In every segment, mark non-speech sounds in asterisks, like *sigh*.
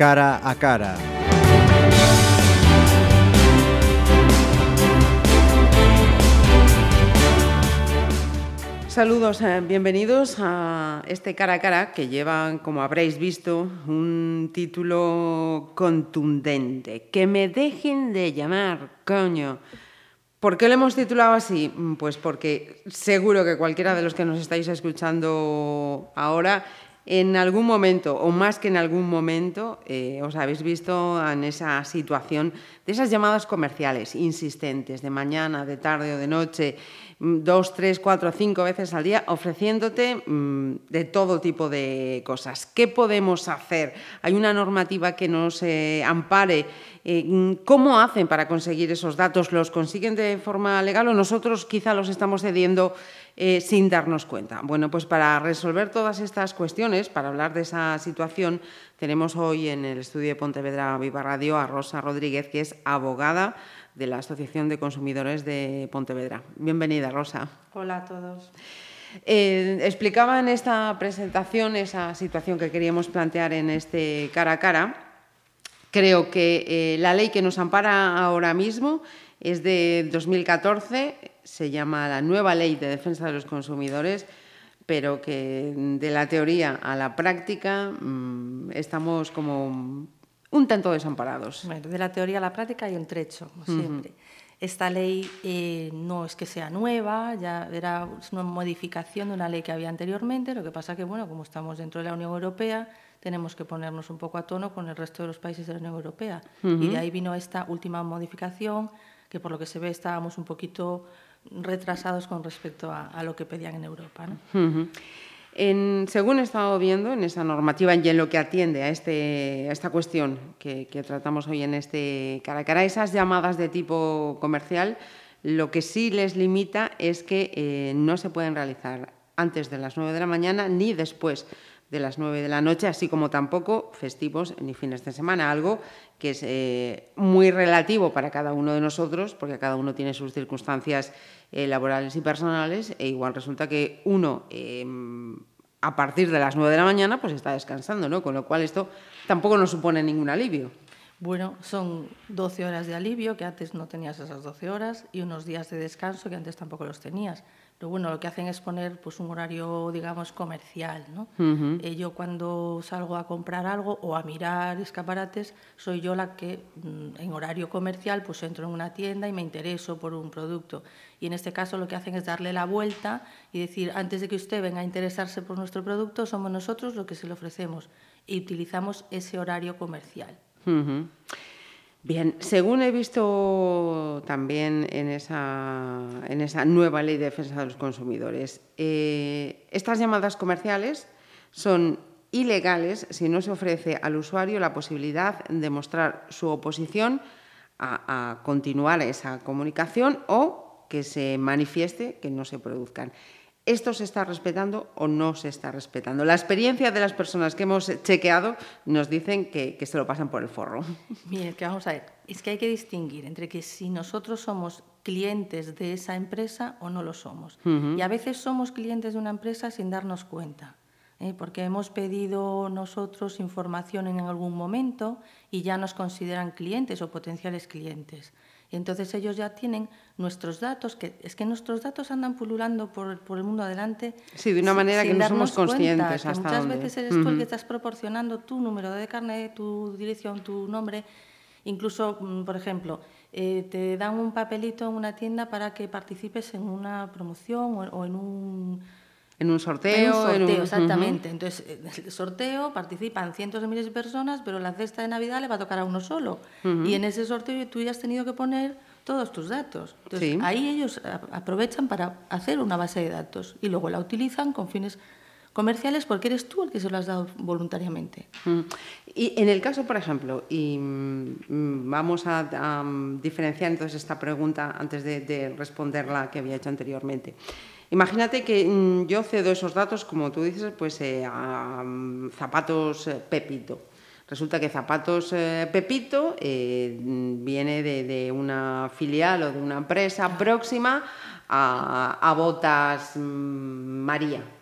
cara a cara. Saludos, eh, bienvenidos a este cara a cara que lleva, como habréis visto, un título contundente. Que me dejen de llamar, coño. ¿Por qué lo hemos titulado así? Pues porque seguro que cualquiera de los que nos estáis escuchando ahora en algún momento, o más que en algún momento, eh, os habéis visto en esa situación de esas llamadas comerciales insistentes, de mañana, de tarde o de noche, mm, dos, tres, cuatro, cinco veces al día, ofreciéndote mm, de todo tipo de cosas. ¿Qué podemos hacer? ¿Hay una normativa que nos ampare? Eh, mm, ¿Cómo hacen para conseguir esos datos? ¿Los consiguen de forma legal o nosotros quizá los estamos cediendo? Eh, sin darnos cuenta. Bueno, pues para resolver todas estas cuestiones, para hablar de esa situación, tenemos hoy en el estudio de Pontevedra Viva Radio a Rosa Rodríguez, que es abogada de la Asociación de Consumidores de Pontevedra. Bienvenida, Rosa. Hola a todos. Eh, explicaba en esta presentación esa situación que queríamos plantear en este cara a cara. Creo que eh, la ley que nos ampara ahora mismo es de 2014, se llama la nueva Ley de Defensa de los Consumidores, pero que de la teoría a la práctica mmm, estamos como un tanto desamparados. Bueno, de la teoría a la práctica hay un trecho, como siempre. Uh -huh. Esta ley eh, no es que sea nueva, ya era una modificación de una ley que había anteriormente, lo que pasa que, bueno, como estamos dentro de la Unión Europea, tenemos que ponernos un poco a tono con el resto de los países de la Unión Europea. Uh -huh. Y de ahí vino esta última modificación, que por lo que se ve estábamos un poquito retrasados con respecto a, lo que pedían en Europa. según he estado viendo en esa normativa y en lo que atiende a, este, esta cuestión que, que, tratamos hoy en este cara a cara, esas llamadas de tipo comercial, lo que sí les limita es que eh, no se pueden realizar antes de las 9 de la mañana ni después de las 9 de la noche, así como tampoco festivos ni fines de semana, algo que es eh, muy relativo para cada uno de nosotros, porque cada uno tiene sus circunstancias eh, laborales y personales, e igual resulta que uno eh, a partir de las 9 de la mañana pues está descansando, ¿no? Con lo cual esto tampoco nos supone ningún alivio. Bueno, son 12 horas de alivio, que antes no tenías esas 12 horas, y unos días de descanso, que antes tampoco los tenías. Pero bueno, lo que hacen es poner pues, un horario, digamos, comercial. ¿no? Uh -huh. eh, yo cuando salgo a comprar algo o a mirar escaparates, soy yo la que mm, en horario comercial pues entro en una tienda y me intereso por un producto. Y en este caso lo que hacen es darle la vuelta y decir, antes de que usted venga a interesarse por nuestro producto, somos nosotros los que se lo ofrecemos. Y utilizamos ese horario comercial. Uh -huh. Bien, según he visto también en esa, nueva ley de defensa de los consumidores, eh, estas llamadas comerciales son ilegales si no se ofrece al usuario la posibilidad de mostrar su oposición a, a continuar esa comunicación o que se manifieste que no se produzcan. ¿Esto se está respetando o no se está respetando? La experiencia de las personas que hemos chequeado nos dicen que, que se lo pasan por el forro. Mire, que vamos a ver, es que hay que distinguir entre que si nosotros somos clientes de esa empresa o no lo somos. Uh -huh. Y a veces somos clientes de una empresa sin darnos cuenta. ¿eh? porque hemos pedido nosotros información en algún momento y ya nos consideran clientes o potenciales clientes. Y entonces ellos ya tienen nuestros datos, que es que nuestros datos andan pululando por, por el mundo adelante. Sí, de una manera que no somos conscientes cuenta, hasta muchas dónde. veces eres uh -huh. tú el que estás proporcionando tu número de carnet, tu dirección, tu nombre. Incluso, mm, por ejemplo, eh, te dan un papelito en una tienda para que participes en una promoción o, o en un en un sorteo. En un sorteo, en un... exactamente. Uh -huh. Entonces, en el sorteo participan cientos de miles de personas, pero la cesta de Navidad le va a tocar a uno solo. Uh -huh. Y en ese sorteo tú ya has tenido que poner todos tus datos. Entonces, sí. ahí ellos aprovechan para hacer una base de datos y luego la utilizan con fines comerciales porque eres tú el que se lo has dado voluntariamente. Y en el caso, por ejemplo, y mm, vamos a, a, diferenciar entonces esta pregunta antes de, de responderla que había hecho anteriormente. Imagínate que mm, yo cedo esos datos, como tú dices, pues eh, a um, zapatos eh, Pepito. Resulta que Zapatos eh, Pepito eh, viene de, una filial o de una empresa próxima a, Botas mm, María.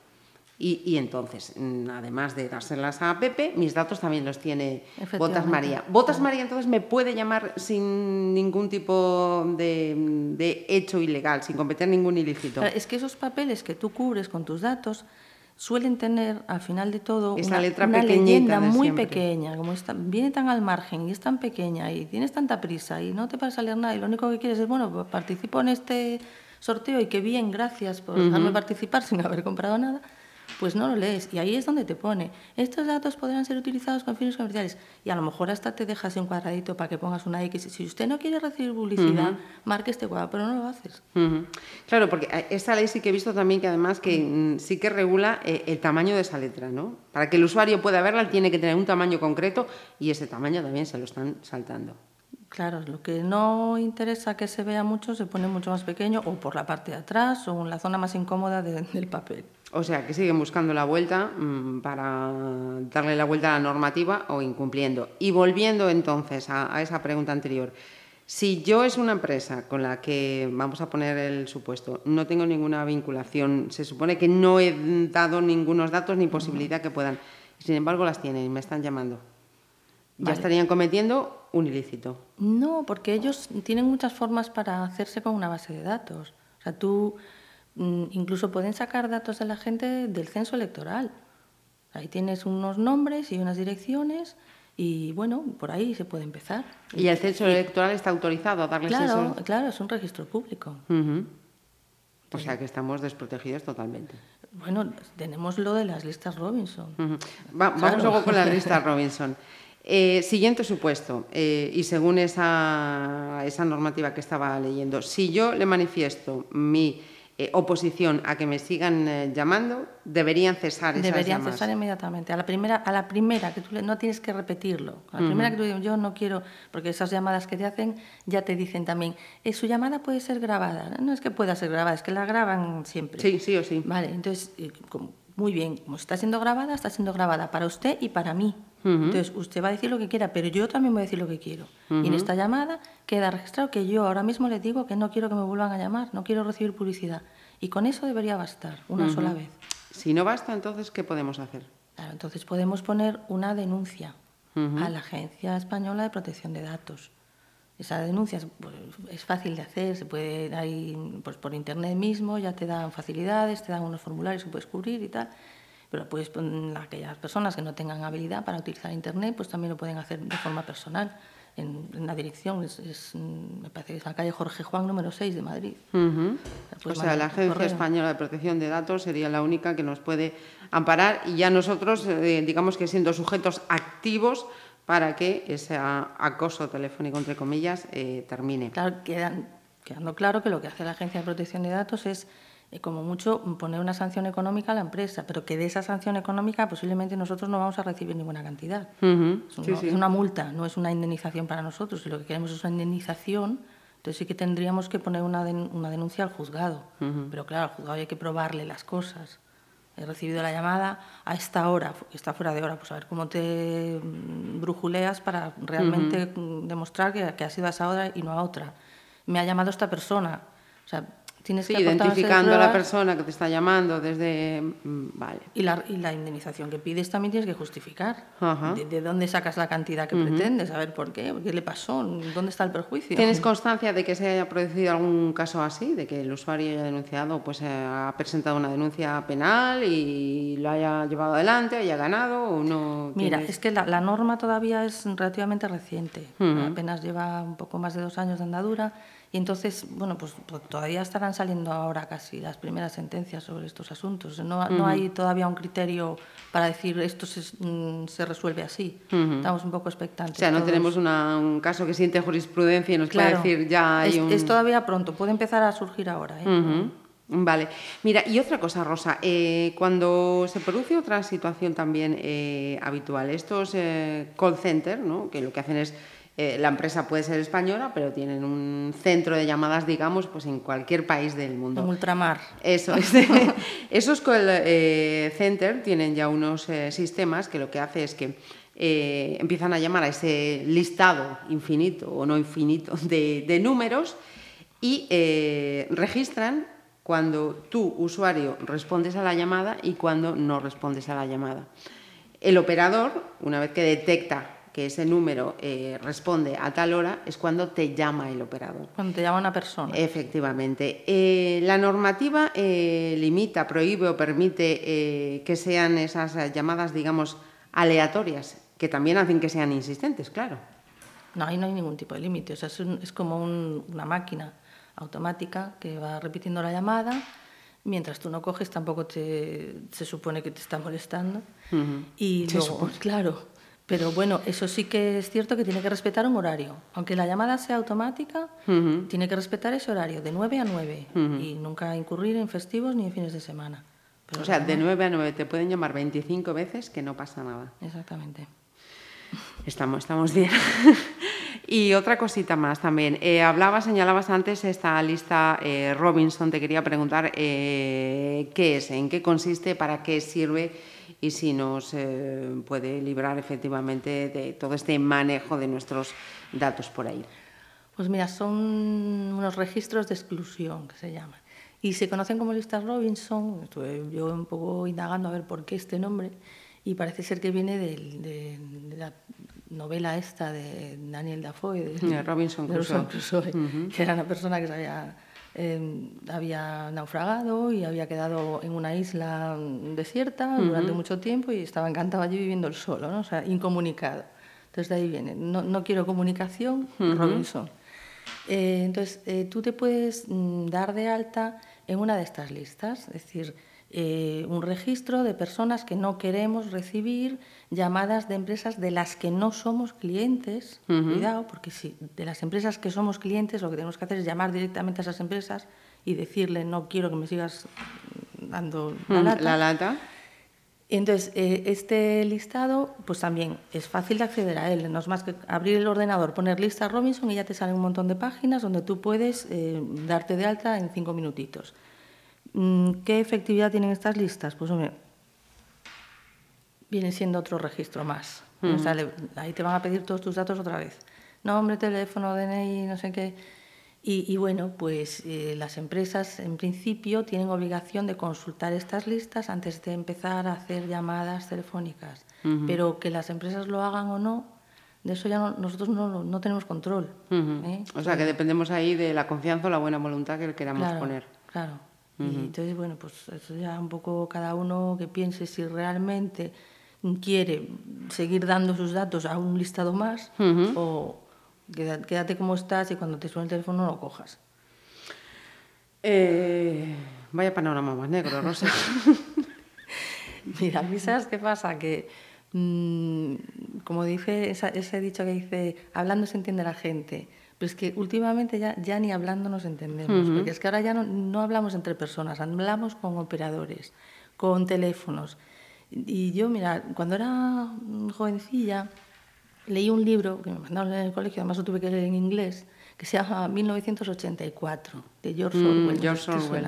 Y, y, entonces, mm, además de dárselas a Pepe, mis datos también los tiene Botas María. Botas María entonces me puede llamar sin ningún tipo de, de, hecho ilegal, sin cometer ningún ilícito. Es que esos papeles que tú cubres con tus datos suelen tener al final de todo Esa una, letra una leyenda muy siempre. pequeña, como está, viene tan al margen y es tan pequeña y tienes tanta prisa y no te para salir nada y lo único que quieres es, bueno, pues participo en este sorteo y qué bien, gracias por dejarme participar *laughs* sin haber comprado nada pues no lo lees. Y ahí es donde te pone, estos datos podrán ser utilizados con fines comerciales. Y a lo mejor hasta te dejas un cuadradito para que pongas una X. Si usted no quiere recibir publicidad, marque este cuadro, pero no lo haces. Claro, porque esta ley sí que he visto también que además que mm, sí que regula eh, el tamaño de esa letra, ¿no? Para que el usuario pueda verla, tiene que tener un tamaño concreto y ese tamaño también se lo están saltando. Claro, lo que no interesa que se vea mucho se pone mucho más pequeño o por la parte de atrás o en la zona más incómoda de, del papel. O sea, que siguen buscando la vuelta mmm, para darle la vuelta a la normativa o incumpliendo. Y volviendo entonces a, a, esa pregunta anterior, si yo es una empresa con la que, vamos a poner el supuesto, no tengo ninguna vinculación, se supone que no he dado ningunos datos ni posibilidad que puedan, sin embargo las tienen y me están llamando, ya Vale. estarían cometiendo un ilícito. No, porque ellos tienen muchas formas para hacerse con una base de datos. O sea, tú mm, incluso pueden sacar datos de la gente del censo electoral. Ahí tienes unos nombres y unas direcciones y bueno, por ahí se puede empezar. ¿Y el censo electoral está autorizado a darles Claro, eso? claro, es un registro público. Uh -huh. O sea que estamos desprotegidos totalmente. Bueno, tenemos lo de las listas Robinson. Uh -huh. Va, vamos luego con las listas *laughs* Robinson. Eh, siguiente supuesto, eh, y según esa, esa, normativa que estaba leyendo, si yo le manifiesto mi eh, oposición a que me sigan eh, llamando, deberían cesar esas Deberían cesar inmediatamente. A la primera, a la primera que tú le, no tienes que repetirlo. A la uh -huh. primera que tú digas, yo no quiero, porque esas llamadas que te hacen ya te dicen también, eh, su llamada puede ser grabada. No es que pueda ser grabada, es que la graban siempre. Sí, sí o sí. Vale, entonces, como, muy bien, como está siendo grabada, está siendo grabada para usted y para mí. Uh -huh. Entonces, usted va a decir lo que quiera, pero yo también voy a decir lo que quiero. Uh -huh. Y en esta llamada queda registrado que yo ahora mismo le digo que no quiero que me vuelvan a llamar, no quiero recibir publicidad. Y con eso debería bastar, una uh -huh. sola vez. Si no basta, entonces, ¿qué podemos hacer? Claro, entonces podemos poner una denuncia a la Agencia Española de Protección de Datos. Esa denuncia es, pues, es fácil de hacer, se puede ahí, pues por internet mismo, ya te dan facilidades, te dan unos formularios que puedes cubrir y tal pero pues aquellas personas que no tengan habilidad para utilizar internet pues también lo pueden hacer de forma personal en, en la dirección es, es, me parece que es la calle Jorge Juan número 6 de Madrid uh -huh. o sea la Agencia correo. Española de Protección de Datos sería la única que nos puede amparar y ya nosotros eh, digamos que siendo sujetos activos para que ese acoso telefónico entre comillas eh, termine claro quedan, quedando claro que lo que hace la Agencia de Protección de Datos es eh, como mucho poner una sanción económica a la empresa, pero que de esa sanción económica posiblemente nosotros no vamos a recibir ninguna cantidad. Uh -huh. es, una, sí, sí. es, una, multa, no es una indemnización para nosotros. Si lo que queremos es una indemnización, entonces sí que tendríamos que poner una, den una denuncia al juzgado. Uh -huh. Pero claro, al juzgado hay que probarle las cosas. He recibido la llamada a esta hora, que está fuera de hora, pues a ver cómo te brujuleas para realmente uh -huh. demostrar que, que ha sido a esa hora y no a otra. Me ha llamado esta persona. O sea, Tienes sí, que identificando a la persona que te está llamando desde... mm, Vale. Y la, y la indemnización que pides también tienes que justificar. De, de, dónde sacas la cantidad que uh -huh. pretendes? A ver por qué, qué le pasó, dónde está el perjuicio. ¿Tienes constancia de que se haya producido algún caso así? De que el usuario haya denunciado, pues eh, ha presentado una denuncia penal y lo haya llevado adelante, haya ganado o no? Mira, es que la, la, norma todavía es relativamente reciente. Uh -huh. Apenas lleva un poco más de dos años de andadura y entonces, bueno, pues todavía estarán saliendo ahora casi las primeras sentencias sobre estos asuntos. No, uh -huh. no hay todavía un criterio para decir esto se, mm, se resuelve así. Uh -huh. Estamos un poco expectantes. O sea, no todos. tenemos una, un caso que siente jurisprudencia y nos claro. puede decir ya hay es, un... es todavía pronto, puede empezar a surgir ahora. ¿eh? Uh -huh. Vale. Mira, y otra cosa, Rosa, eh, cuando se produce otra situación también eh, habitual, estos eh, call centers, ¿no? que lo que hacen es eh, la empresa puede ser española, pero tienen un centro de llamadas, digamos, pues en cualquier país del mundo. En ultramar. Eso es. *laughs* Esos call eh, center tienen ya unos eh, sistemas que lo que hace es que eh, empiezan a llamar a ese listado infinito o no infinito de, de números y registran cuando tú, usuario, respondes a la llamada y cuando no respondes a la llamada. El operador, una vez que detecta que ese número eh, responde a tal hora, es cuando te llama el operador. Cuando te llama una persona. Efectivamente. Eh, la normativa eh, limita, prohíbe o permite que sean esas llamadas, digamos, aleatorias, que también hacen que sean insistentes, claro. No, ahí no hay ningún tipo de límite. O sea, es, como una máquina automática que va repitiendo la llamada. Mientras tú no coges, tampoco te, se supone que te está molestando. Y luego, claro, pero bueno, eso sí que es cierto que tiene que respetar un horario. Aunque la llamada sea automática, tiene que respetar ese horario, de 9 a 9, y nunca incurrir en festivos ni en fines de semana. o sea, de 9 a 9 te pueden llamar 25 veces que no pasa nada. Exactamente. Estamos, estamos bien. *laughs* y otra cosita más también. Eh, hablabas, señalabas antes esta lista eh, Robinson. Te quería preguntar eh, qué es, en qué consiste, para qué sirve y si nos puede librar efectivamente de todo este manejo de nuestros datos por ahí. Pues mira, son unos registros de exclusión que se llaman. Y se conocen como listas Robinson. Estuve yo un poco indagando a ver por qué este nombre y parece ser que viene de, la novela esta de Daniel Dafoe, de, Robinson Crusoe, que era una persona que había, em, había naufragado y había quedado en una isla desierta durante mucho tiempo y estaba encantado allí viviendo el solo, ¿no? o sea, incomunicado. Entonces de ahí viene, no, no quiero comunicación, Robinson. Eh, entonces, eh, tú te puedes mm, dar de alta en una de estas listas, es decir, eh, un registro de personas que no queremos recibir llamadas de empresas de las que no somos clientes. Cuidado, porque si de las empresas que somos clientes lo que tenemos que hacer es llamar directamente a esas empresas y decirle no quiero que me sigas dando la lata. La lata. Entonces, eh, este listado, pues también es fácil de acceder a él. No es más que abrir el ordenador, poner lista Robinson y ya te salen un montón de páginas donde tú puedes eh, darte de alta en cinco minutitos. Mm, ¿Qué efectividad tienen estas listas? Pues hombre, viene siendo otro registro más. ahí te van a pedir todos tus datos otra vez. Nombre, teléfono, DNI, no sé qué. Y, bueno, pues eh, las empresas en principio tienen obligación de consultar estas listas antes de empezar a hacer llamadas telefónicas. Pero que las empresas lo hagan o no, de eso ya nosotros no, tenemos control. ¿eh? O sea, que dependemos ahí de la confianza o la buena voluntad que le queramos poner. Claro. Y entonces, bueno, pues eso ya un poco cada uno que piense si realmente quiere seguir dando sus datos a un listado más o quédate como estás y cuando te suene el teléfono lo cojas. Eh, vaya panorama más negro, Rosa. *laughs* Mira, ¿sabes qué pasa? Que, mm, como dice ese dicho que dice, hablando se entiende la gente. Pero es que últimamente ya, ya ni hablando nos entendemos, porque es que ahora ya no, no, hablamos entre personas, hablamos con operadores, con teléfonos. Y yo, mira, cuando era jovencilla, leí un libro que me mandaron en el colegio, además lo tuve que leer en inglés, que se llama 1984, de George mm, Orwell. George Orwell.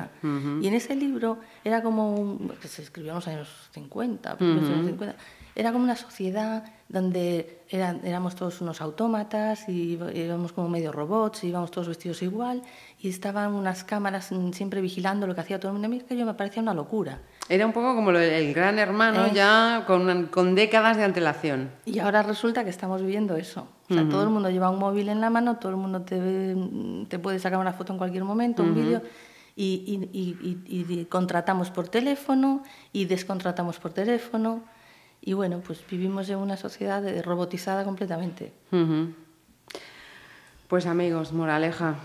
Y en ese libro era como, que se escribió en los años 50, años 50 era como una sociedad donde eran, éramos todos unos autómatas y íbamos como medio robots, y íbamos todos vestidos igual y estaban unas cámaras siempre vigilando lo que hacía todo el mundo. A mí que yo me parecía una locura. Era un poco como el gran hermano ya con, con, décadas de antelación. Y ahora resulta que estamos viviendo eso. O sea, todo el mundo lleva un móvil en la mano, todo el mundo te, te puede sacar una foto en cualquier momento, un vídeo. Y, y, y, contratamos por teléfono y descontratamos por teléfono. Y bueno, pues vivimos en una sociedad robotizada completamente. Pues amigos, moraleja,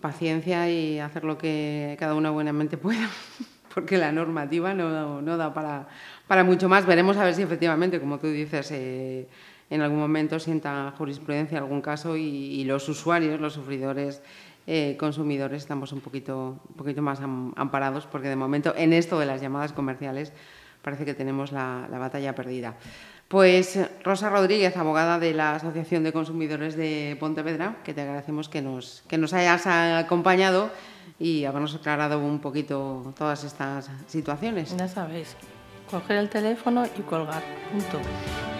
paciencia y hacer lo que cada uno buenamente pueda, *laughs* porque la normativa no, no da para, para, mucho más. Veremos a ver si efectivamente, como tú dices, eh, en algún momento sienta jurisprudencia algún caso y, los usuarios, los sufridores, eh, consumidores, estamos un poquito, un poquito más amparados, porque de momento en esto de las llamadas comerciales parece que tenemos la, batalla perdida. Pues Rosa Rodríguez, abogada de la Asociación de Consumidores de Pontevedra, que te agradecemos que nos, que nos hayas acompañado y habernos aclarado un poquito todas estas situaciones. Ya sabéis, coger el teléfono y colgar. Punto.